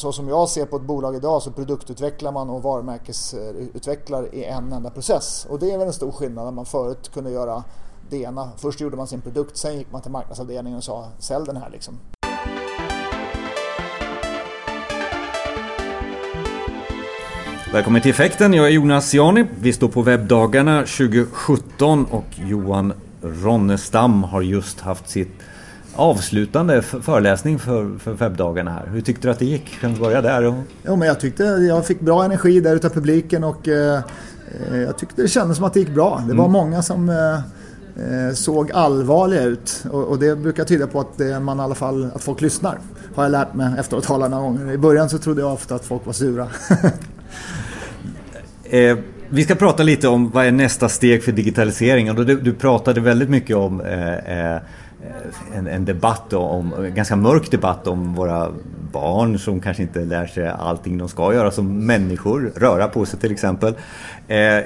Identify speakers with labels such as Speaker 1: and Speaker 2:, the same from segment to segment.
Speaker 1: Så som jag ser på ett bolag idag så produktutvecklar man och varumärkesutvecklar i en enda process. Och det är väl en stor skillnad när man förut kunde göra det ena. Först gjorde man sin produkt, sen gick man till marknadsavdelningen och sa sälj den här liksom.
Speaker 2: Välkommen till Effekten, jag är Jonas Jani. Vi står på webbdagarna 2017 och Johan Ronnestam har just haft sitt avslutande föreläsning för, för webbdagarna här. Hur tyckte du att det gick? Kan du börja där? Och...
Speaker 1: Jo, men jag tyckte jag fick bra energi där utav publiken och eh, jag tyckte det kändes som att det gick bra. Det var mm. många som eh, eh, såg allvarliga ut och, och, det brukar tyda på att, det, man i alla fall, att folk lyssnar. Har jag lärt mig efter att ha talat några gånger. I början så trodde jag ofta att folk var sura.
Speaker 2: eh, vi ska prata lite om vad är nästa steg för digitaliseringen. Du, du pratade väldigt mycket om eh, eh Eh, en, en, debatt om, en ganska mörk debatt om våra barn som kanske inte lär sig allting de ska göra som människor, röra på sig till exempel. Eh,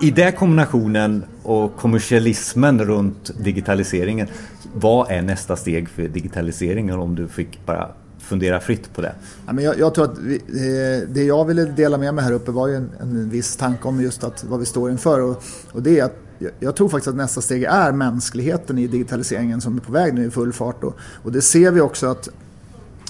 Speaker 2: I den kombinationen och kommersialismen runt digitaliseringen, vad är nästa steg för digitaliseringen om du fick bara fundera fritt på det?
Speaker 1: Ja, men jag, jag tror att vi, eh, det jag ville dela med mig här uppe var ju en, en viss tanke om just att vad vi står inför och, och det är att jag tror faktiskt att nästa steg är mänskligheten i digitaliseringen som är på väg nu i full fart. Och, och det ser vi också att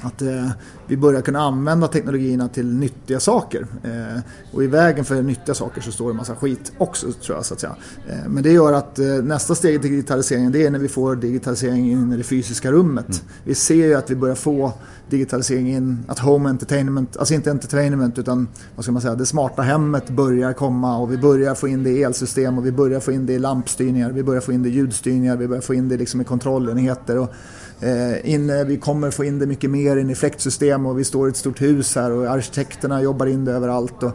Speaker 1: att eh, vi börjar kunna använda teknologierna till nyttiga saker. Eh, och i vägen för nyttiga saker så står det en massa skit också tror jag. Så att säga. Eh, men det gör att eh, nästa steg i digitaliseringen det är när vi får digitalisering in i det fysiska rummet. Mm. Vi ser ju att vi börjar få digitalisering in, att home entertainment, alltså inte entertainment utan vad ska man säga, det smarta hemmet börjar komma och vi börjar få in det i elsystem och vi börjar få in det i lampstyrningar, vi börjar få in det i ljudstyrningar, vi börjar få in det liksom i kontrollenheter. Och, Eh, in, eh, vi kommer få in det mycket mer in i fläktsystem och vi står i ett stort hus här och arkitekterna jobbar in det överallt. Och,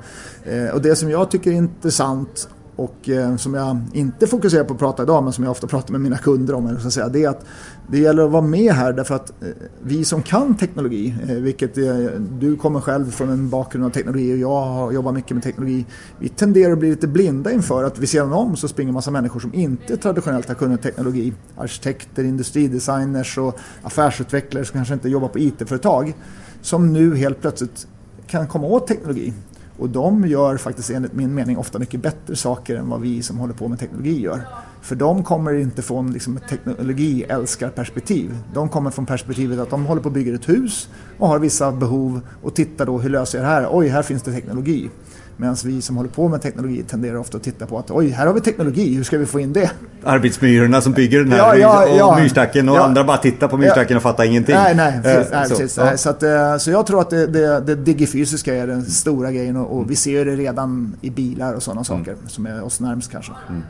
Speaker 1: eh, och det som jag tycker är intressant och eh, som jag inte fokuserar på att prata idag men som jag ofta pratar med mina kunder om, så att säga, det är att det gäller att vara med här därför att eh, vi som kan teknologi, eh, vilket eh, du kommer själv från en bakgrund av teknologi och jag har jobbat mycket med teknologi, vi tenderar att bli lite blinda inför att vi ser om så springer massa människor som inte traditionellt har kunnat teknologi, arkitekter, industridesigners och affärsutvecklare som kanske inte jobbar på IT-företag, som nu helt plötsligt kan komma åt teknologi. Och de gör faktiskt enligt min mening ofta mycket bättre saker än vad vi som håller på med teknologi gör. För de kommer inte från liksom ett teknologiälskarperspektiv. De kommer från perspektivet att de håller på att bygga ett hus och har vissa behov och tittar då hur löser jag det här? Oj, här finns det teknologi. Medan vi som håller på med teknologi tenderar ofta att titta på att oj, här har vi teknologi, hur ska vi få in det?
Speaker 2: Arbetsmyrorna som bygger den här ja, ja, ja, och myrstacken och andra bara tittar på myrstacken och fattar ingenting.
Speaker 1: Nej, nej, precis. Uh, nej, så, precis. Så, så, att, uh, så jag tror att det, det, det digifysiska är den stora grejen och, och vi ser det redan i bilar och sådana saker mm. som är oss närmst kanske. Mm.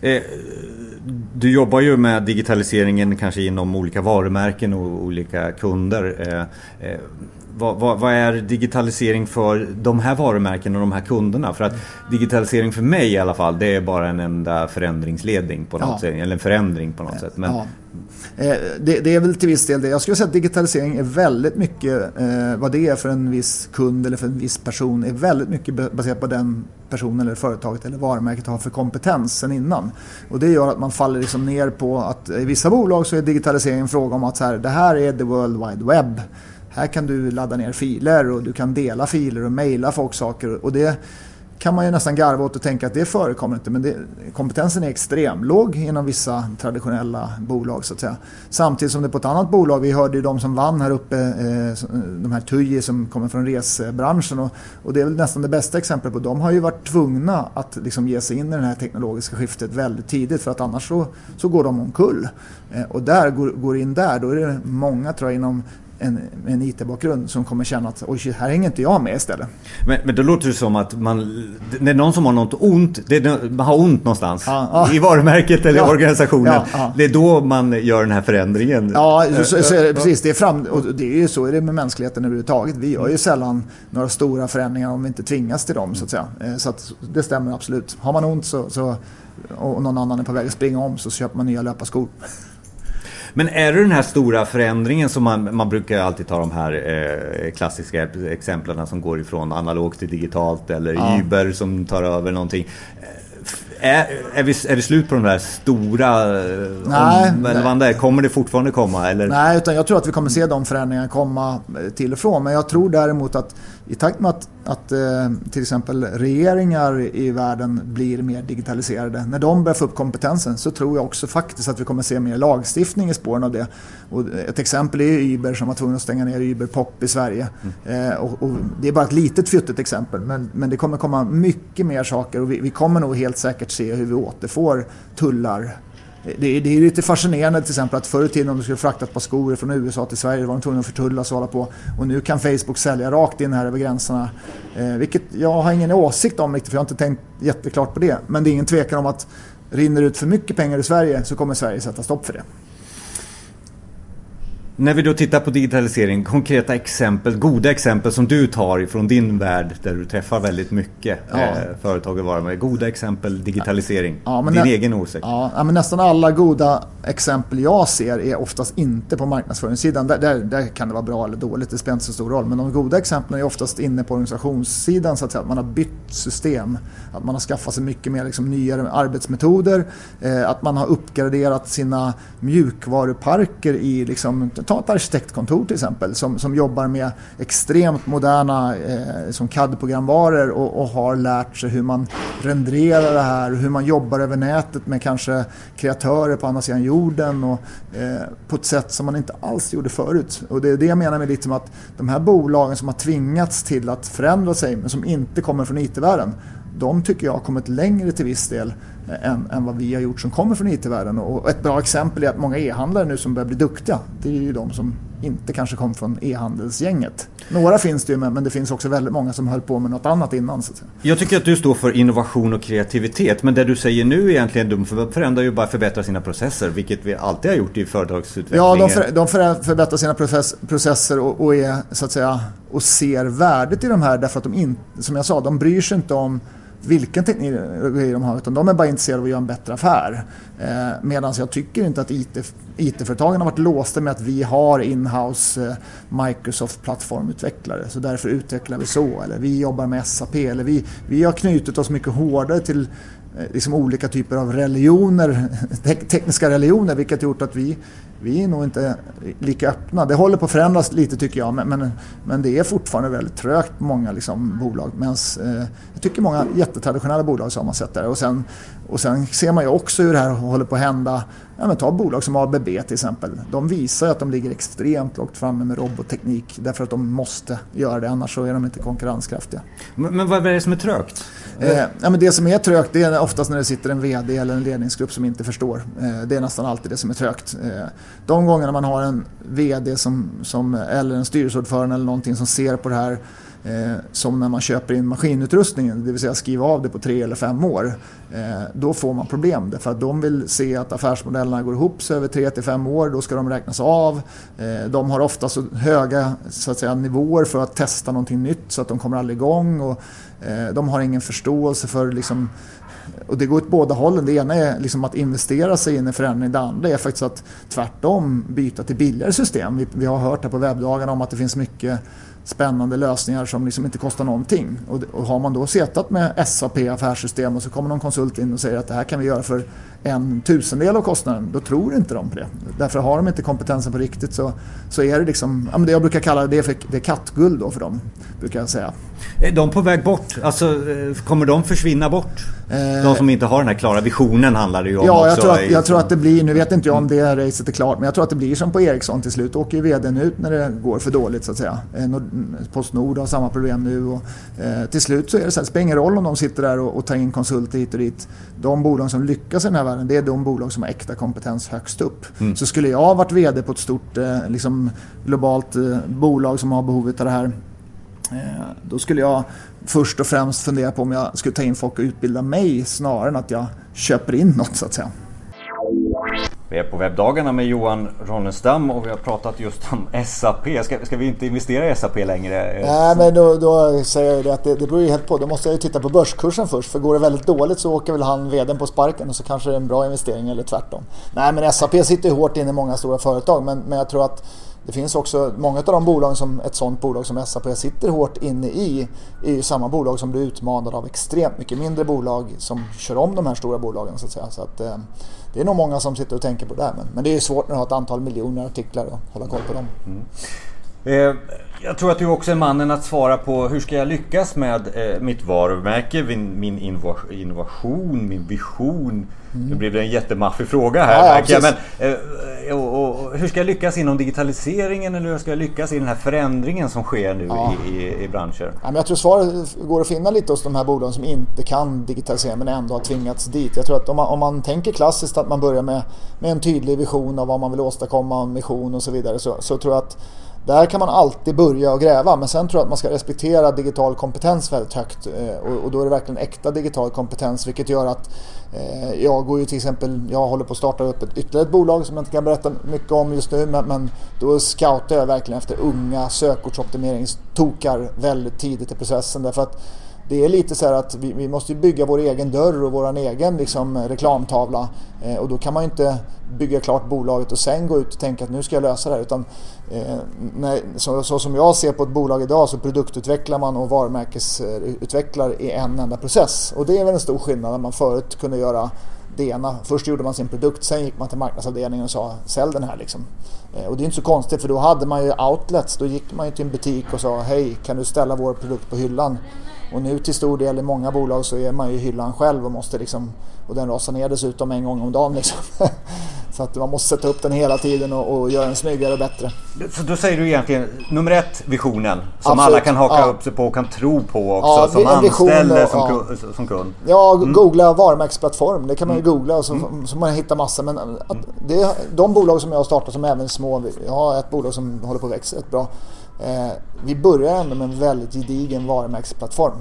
Speaker 2: Eh, du jobbar ju med digitaliseringen kanske inom olika varumärken och olika kunder. Eh, eh, vad, vad, vad, är digitalisering för de här varumärkena och de här kunderna? För att digitalisering för mig i alla fall, det är bara en enda förändringsledning på något ja. sätt. Eller en förändring på något ja. sätt. Men... Ja.
Speaker 1: Eh, det, det, är väl till viss del det. Jag skulle säga att digitalisering är väldigt mycket, eh, vad det är för en viss kund eller för en viss person, är väldigt mycket baserat på den personen eller företaget eller varumärket har för kompetens sen innan. Och det gör att man faller liksom ner på att i vissa bolag så är digitalisering en fråga om att så här, det här är the world wide web. Här kan du ladda ner filer och du kan dela filer och mejla folk saker. Och det kan man ju nästan garva åt och tänka att det förekommer inte. Men det, kompetensen är extremlåg inom vissa traditionella bolag så att säga. Samtidigt som det på ett annat bolag, vi hörde ju de som vann här uppe, eh, de här Tuji som kommer från resebranschen. Och, och, det är väl nästan det bästa exemplet på. De har ju varit tvungna att liksom ge sig in i det här teknologiska skiftet väldigt tidigt för att annars så, så går de omkull. Eh, och där går, går in där, då är det många tror jag inom en, en IT-bakgrund som kommer känna att oj shit, här hänger inte jag med istället.
Speaker 2: Men, men då låter det som att man, det är någon som har något ont, det är, man har ont någonstans. Ja, ja. I varumärket eller ja, organisationen. Det är då man gör den här förändringen.
Speaker 1: Ja, så, så är det, precis. Det är, fram, och det är ju så är det med mänskligheten överhuvudtaget. Vi gör ju sällan några stora förändringar om vi inte tvingas till dem så att säga. Eh, så att det stämmer absolut. Har man ont så, så och någon annan är på väg att springa om så köper man nya löparskor.
Speaker 2: Men är det den här stora förändringen som man, man brukar alltid ta de här eh, klassiska exemplen som går ifrån analogt till digitalt eller ja. Uber som tar över någonting. Är, är, vi, är det slut på de där stora nej, omvälvande? Nej. Kommer det fortfarande komma? Eller?
Speaker 1: Nej, utan jag tror att vi kommer se de förändringarna komma till och från. Men jag tror däremot att i takt med att, att eh, till exempel regeringar i världen blir mer digitaliserade, när de börjar få upp kompetensen så tror jag också faktiskt att vi kommer se mer lagstiftning i spåren av det. Och ett exempel är Uber som var tvungen att stänga ner Uber Pop i Sverige. Mm. Eh, och, och, det är bara ett litet fjuttigt exempel men, men det kommer komma mycket mer saker och vi, vi kommer nog helt säkert se hur vi återfår tullar det är, det är lite fascinerande till exempel att förr i tiden om du skulle frakta ett par skor från USA till Sverige var de tvungna att förtullas och hålla på. Och nu kan Facebook sälja rakt in här över gränserna. Eh, vilket jag har ingen åsikt om riktigt för jag har inte tänkt jätteklart på det. Men det är ingen tvekan om att rinner ut för mycket pengar i Sverige så kommer Sverige sätta stopp för det.
Speaker 2: När vi då tittar på digitalisering, konkreta exempel, goda exempel som du tar ifrån din värld där du träffar väldigt mycket ja. eh, företag och varor med. Goda exempel digitalisering, ja, din egen åsikt.
Speaker 1: Ja, men nästan alla goda exempel jag ser är oftast inte på marknadsföringssidan. Där, där, där, kan det vara bra eller dåligt, det spelar inte så stor roll. Men de goda exemplen är oftast inne på organisationssidan så att säga. Att man har bytt system, att man har skaffat sig mycket mer liksom, nyare arbetsmetoder, eh, att man har uppgraderat sina mjukvaruparker i liksom, ta ett arkitektkontor till exempel som, som jobbar med extremt moderna eh, som CAD-programvaror och, och, har lärt sig hur man renderar det här, och hur man jobbar över nätet med kanske kreatörer på andra sidan jorden och, eh, på ett sätt som man inte alls gjorde förut. Och det är det jag menar med lite som att de här bolagen som har tvingats till att förändra sig men som inte kommer från IT-världen de tycker jag har kommit längre till viss del än, än vad vi har gjort som kommer från IT-världen. Och ett bra exempel är att många e-handlare nu som börjar bli duktiga, det är ju de som inte kanske kom från e-handelsgänget. Några finns det ju men det finns också väldigt många som höll på med något annat innan. Så.
Speaker 2: Jag tycker att du står för innovation och kreativitet men det du säger nu egentligen, de förändrar ju bara förbättra sina processer vilket vi alltid har gjort i företagsutveckling.
Speaker 1: Ja, de, för, de förbättrar sina process, processer och, och, är, så att säga, och ser värdet i de här därför att de inte, som jag sa, de bryr sig inte om vilken teknologi de har utan de är bara intresserade av att göra en bättre affär. Eh, Medan jag tycker inte att IT, IT-företagen har varit låsta med att vi har inhouse eh, Microsoft plattformutvecklare så därför utvecklar vi så eller vi jobbar med SAP eller vi, vi har knutit oss mycket hårdare till eh, liksom olika typer av religioner, tekniska religioner vilket gjort att vi vi är nog inte lika öppna. Det håller på att förändras lite tycker jag men, men, men det är fortfarande väldigt trögt på många liksom, bolag. Medans, eh, jag tycker många jättetraditionella bolag så har man sett det. Och sen, och sen ser man ju också hur det här håller på att hända. Ja, men ta bolag som ABB till exempel. De visar att de ligger extremt långt framme med robotteknik därför att de måste göra det annars så är de inte konkurrenskraftiga.
Speaker 2: Men, men vad är det som är trögt?
Speaker 1: Eh, ja, men det som är trögt det är oftast när det sitter en VD eller en ledningsgrupp som inte förstår. Eh, det är nästan alltid det som är trögt. Eh, de gångerna man har en VD som, som, eller en styrelseordförande eller någonting som ser på det här Eh, som när man köper in maskinutrustningen, det vill säga skriva av det på tre eller fem år. Eh, då får man problem därför att de vill se att affärsmodellerna går ihop sig över tre till fem år, då ska de räknas av. Eh, de har ofta så höga så att säga, nivåer för att testa någonting nytt så att de kommer aldrig igång. Och, eh, de har ingen förståelse för liksom, och det går åt båda hållen. Det ena är liksom att investera sig in i förändring. Det andra är faktiskt att tvärtom byta till billigare system. Vi, vi har hört här på webbdagarna om att det finns mycket spännande lösningar som liksom inte kostar någonting. Och, och har man då setat med SAP affärssystem och så kommer någon konsult in och säger att det här kan vi göra för en tusendel av kostnaden, då tror inte de på det. Därför har de inte kompetensen på riktigt så, så är det liksom, ja, det jag brukar kalla det för det är kattguld då för dem. Brukar jag säga.
Speaker 2: Är de på väg bort? Alltså, eh, kommer de försvinna bort? Eh, de som inte har den här klara visionen handlar det ju om
Speaker 1: Ja, jag, tror att, jag tror att det blir, nu vet inte jag om det racet är klart, men jag tror att det blir som på Ericsson till slut. åker ju vdn ut när det går för dåligt så att säga. Postnord har samma problem nu och eh, till slut så är det så här, det spelar ingen roll om de sitter där och, och tar in konsulter hit och dit. De bolag som lyckas i den här världen, det är de bolag som har äkta kompetens högst upp. Mm. Så skulle jag varit VD på ett stort eh, liksom, globalt eh, bolag som har behovet av det här eh, då skulle jag först och främst fundera på om jag skulle ta in folk och utbilda mig snarare än att jag köper in något så att säga.
Speaker 2: Vi är på webbdagarna med Johan Ronnestam och vi har pratat just om SAP. Ska, ska vi inte investera i SAP längre?
Speaker 1: Nej, men då, då säger jag det att det, det beror ju helt på. Då måste jag ju titta på börskursen först. För går det väldigt dåligt så åker väl han vdn på sparken och så kanske det är en bra investering eller tvärtom. Nej, men SAP sitter ju hårt inne i många stora företag men, men jag tror att det finns också, många av de bolag som ett sådant bolag som SAP sitter hårt inne i är ju samma bolag som blir utmanade av extremt mycket mindre bolag som kör om de här stora bolagen så att säga. Så att, eh, det är nog många som sitter och tänker på det. Men, men det är svårt när du har ett antal miljoner artiklar och hålla koll på dem. Mm.
Speaker 2: Eh, jag tror att du också är mannen att svara på hur ska jag lyckas med eh, mitt varumärke, min, min innovation, min vision. Mm. Nu blev det en jättemaffig fråga här ja, ja, men, eh, och, och, Hur ska jag lyckas inom digitaliseringen eller hur ska jag lyckas i den här förändringen som sker nu ja. i, i, i branscher?
Speaker 1: Ja, men jag tror svaret går att finna lite hos de här bolagen som inte kan digitalisera men ändå har tvingats dit. Jag tror att om man, om man tänker klassiskt att man börjar med, med en tydlig vision av vad man vill åstadkomma, en mission och så vidare så, så tror jag att där kan man alltid börja och gräva men sen tror jag att man ska respektera digital kompetens väldigt högt eh, och då är det verkligen äkta digital kompetens vilket gör att eh, jag går ju till exempel, jag håller på att starta upp ett ytterligare ett bolag som jag inte kan berätta mycket om just nu men, då scoutar jag verkligen efter unga sökordsoptimeringstokar väldigt tidigt i processen därför att det är lite så här att vi, vi måste bygga vår egen dörr och vår egen liksom, reklamtavla. Eh, och då kan man ju inte bygga klart bolaget och sen gå ut och tänka att nu ska jag lösa det här. Utan, eh, när, så, så, som jag ser på ett bolag idag så produktutvecklar man och varumärkesutvecklar i en enda process. Och det är väl en stor skillnad när man förut kunde göra det ena. Först gjorde man sin produkt, sen gick man till marknadsavdelningen och sa sälj den här liksom. Eh, och det är inte så konstigt för då hade man ju outlets. Då gick man ju till en butik och sa hej kan du ställa vår produkt på hyllan? Och nu till stor del i många bolag så är man ju hyllan själv och måste liksom och den rasar ner dessutom en gång om dagen liksom. Så att man måste sätta upp den hela tiden och, och göra den snyggare och bättre.
Speaker 2: Så då säger du egentligen nummer ett, visionen. Som Absolut. alla kan haka ja. upp sig på och kan tro på också ja, som anställd och, som, ja. som kund.
Speaker 1: Ja, mm. googla varumärkesplattform. Det kan man ju mm. googla och så, mm. så man hittar massor. Men att det är de bolag som jag har startat som även små. Jag har ett bolag som håller på att växa rätt bra. Eh, vi börjar ändå med en väldigt gedigen varumärkesplattform.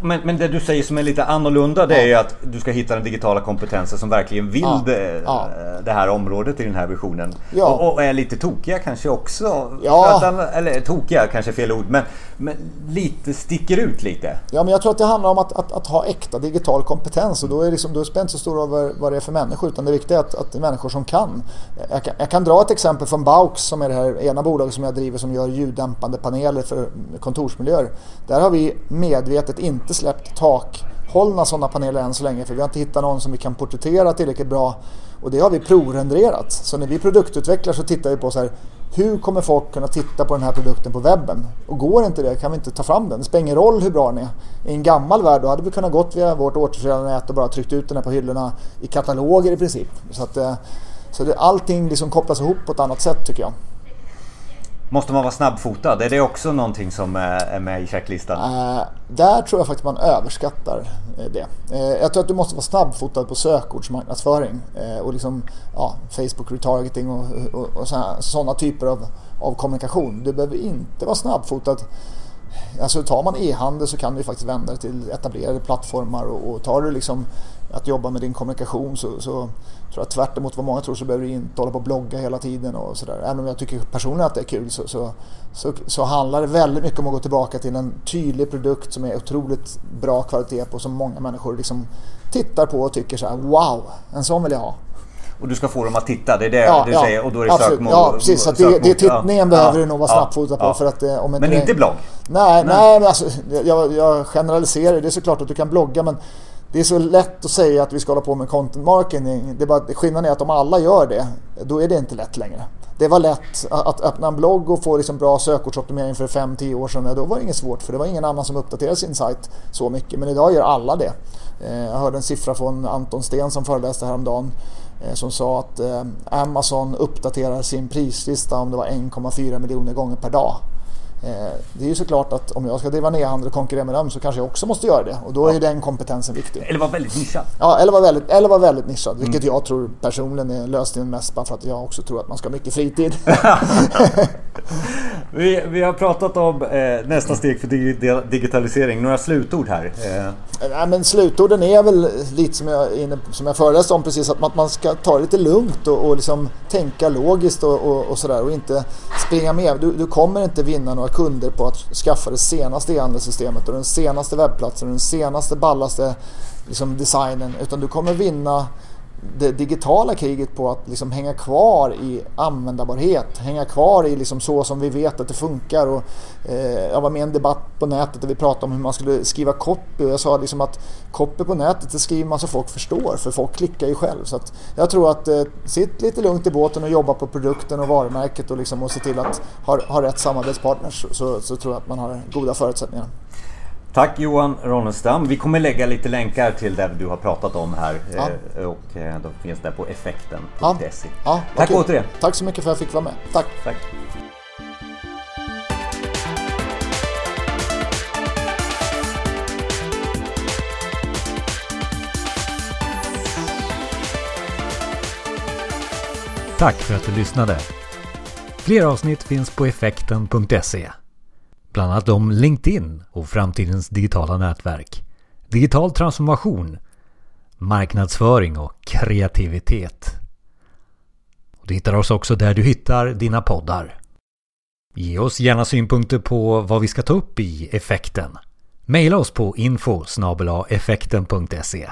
Speaker 2: Men, men det du säger som är lite annorlunda det ja. är ju att du ska hitta den digitala kompetensen som verkligen vill ja. Det, ja. det, här området i den här visionen. Och, och, är lite tokiga kanske också. Att, eller tokiga kanske är fel ord men, men lite sticker ut lite.
Speaker 1: Ja men jag tror att det handlar om att, att, att ha äkta digital kompetens och då är, liksom, då är det inte så stor roll vad det är för människor utan det viktiga är att, att det är människor som kan. Jag, kan. jag kan dra ett exempel från Baux som är det här ena bolaget som jag driver som gör ljuddämpande paneler för kontorsmiljöer. Där har vi medvetet medvetet inte släppt takhållna sådana paneler än så länge för vi har inte hittat någon som vi kan porträttera tillräckligt bra och det har vi provrenderat. Så när vi produktutvecklar så tittar vi på så här hur kommer folk kunna titta på den här produkten på webben? Och går inte det kan vi inte ta fram den. Det spelar ingen roll hur bra den är. I en gammal värld då hade vi kunnat gått via vårt återförsäljarnät och bara tryckt ut den här på hyllorna i kataloger i princip. Så, att, eh, så det, allting liksom kopplas ihop på ett annat sätt tycker jag.
Speaker 2: Måste man vara snabbfotad? Är det också någonting som eh, är med i checklistan? Uh,
Speaker 1: där tror jag faktiskt man överskattar eh, det. Uh, jag tror att du måste vara snabbfotad på sökordsmarknadsföring uh, och liksom, ja, Facebook retargeting och, och, och sådana typer av, av kommunikation. Du behöver inte vara snabbfotad Alltså tar man e-handel så kan du faktiskt vända dig till etablerade plattformar och, och tar du liksom att jobba med din kommunikation så, så tror jag tvärt emot vad många tror så behöver du inte hålla på och blogga hela tiden och sådär. Även om jag tycker personligen att det är kul så, så, så, så, handlar det väldigt mycket om att gå tillbaka till en tydlig produkt som är otroligt bra kvalitet på som många människor liksom tittar på och tycker så här: wow, en sån vill jag ha.
Speaker 2: Och du ska få dem att titta, det är det ja, du ja, säger och då är det sökmål.
Speaker 1: Ja precis, så det, det är tittningen ja, behöver du nog vara snabbfotad på. För att,
Speaker 2: om inte men inte blogg?
Speaker 1: Nej, nej. nej men alltså, jag, jag generaliserar, det är såklart att du kan blogga men det är så lätt att säga att vi ska hålla på med content marketing. Det är bara, skillnaden är att om alla gör det, då är det inte lätt längre. Det var lätt att öppna en blogg och få liksom bra sökordsoptimering för 5-10 år sedan. Då var det inget svårt för det var ingen annan som uppdaterade sin sajt så mycket. Men idag gör alla det. Eh, jag hörde en siffra från Anton Sten som föreläste häromdagen eh, som sa att eh, Amazon uppdaterar sin prislista om det var 1,4 miljoner gånger per dag. Eh, det är ju såklart att om jag ska driva ner och konkurrera med dem så kanske jag också måste göra det och då är ja. den kompetensen viktig.
Speaker 2: Eller vara väldigt nischad.
Speaker 1: Ja, eller vara väldigt, eller vara väldigt nischad. Mm. Vilket jag tror personligen är lösningen mest bara för att jag också tror att man ska ha mycket fritid.
Speaker 2: vi, vi har pratat om eh, nästa steg för digitalisering. Några slutord här? Eh.
Speaker 1: Nej, men slutorden är väl lite som jag, inne, som jag föreläste om precis att man, man ska ta det lite lugnt och, och liksom tänka logiskt och, och, och sådär och inte springa med. Du, du kommer inte vinna några kunder på att skaffa det senaste e-handelssystemet och den senaste webbplatsen och den senaste ballaste liksom, designen utan du kommer vinna det digitala kriget på att liksom hänga kvar i användbarhet, hänga kvar i liksom så som vi vet att det funkar. Och, eh, jag var med i en debatt på nätet där vi pratade om hur man skulle skriva copy och jag sa liksom att copy på nätet det skriver man så folk förstår för folk klickar ju själv. Så jag tror att eh, sitt lite lugnt i båten och jobba på produkten och varumärket och, liksom, och se till att ha, ha rätt samarbetspartners så, så tror jag att man har goda förutsättningar.
Speaker 2: Tack Johan Ronnestam. Vi kommer lägga lite länkar till det du har pratat om här ja. Eh, och eh, de finns där på effekten.se. Ja. Ja, Tack okay. återigen.
Speaker 1: Tack så mycket för att jag fick vara med. Tack.
Speaker 2: Tack.
Speaker 3: Tack för att du lyssnade. Fler avsnitt finns på effekten.se. Bland annat om LinkedIn och framtidens digitala nätverk. Digital transformation, marknadsföring och kreativitet. Du hittar oss också där du hittar dina poddar. Ge oss gärna synpunkter på vad vi ska ta upp i effekten. Maila oss på info effekten.se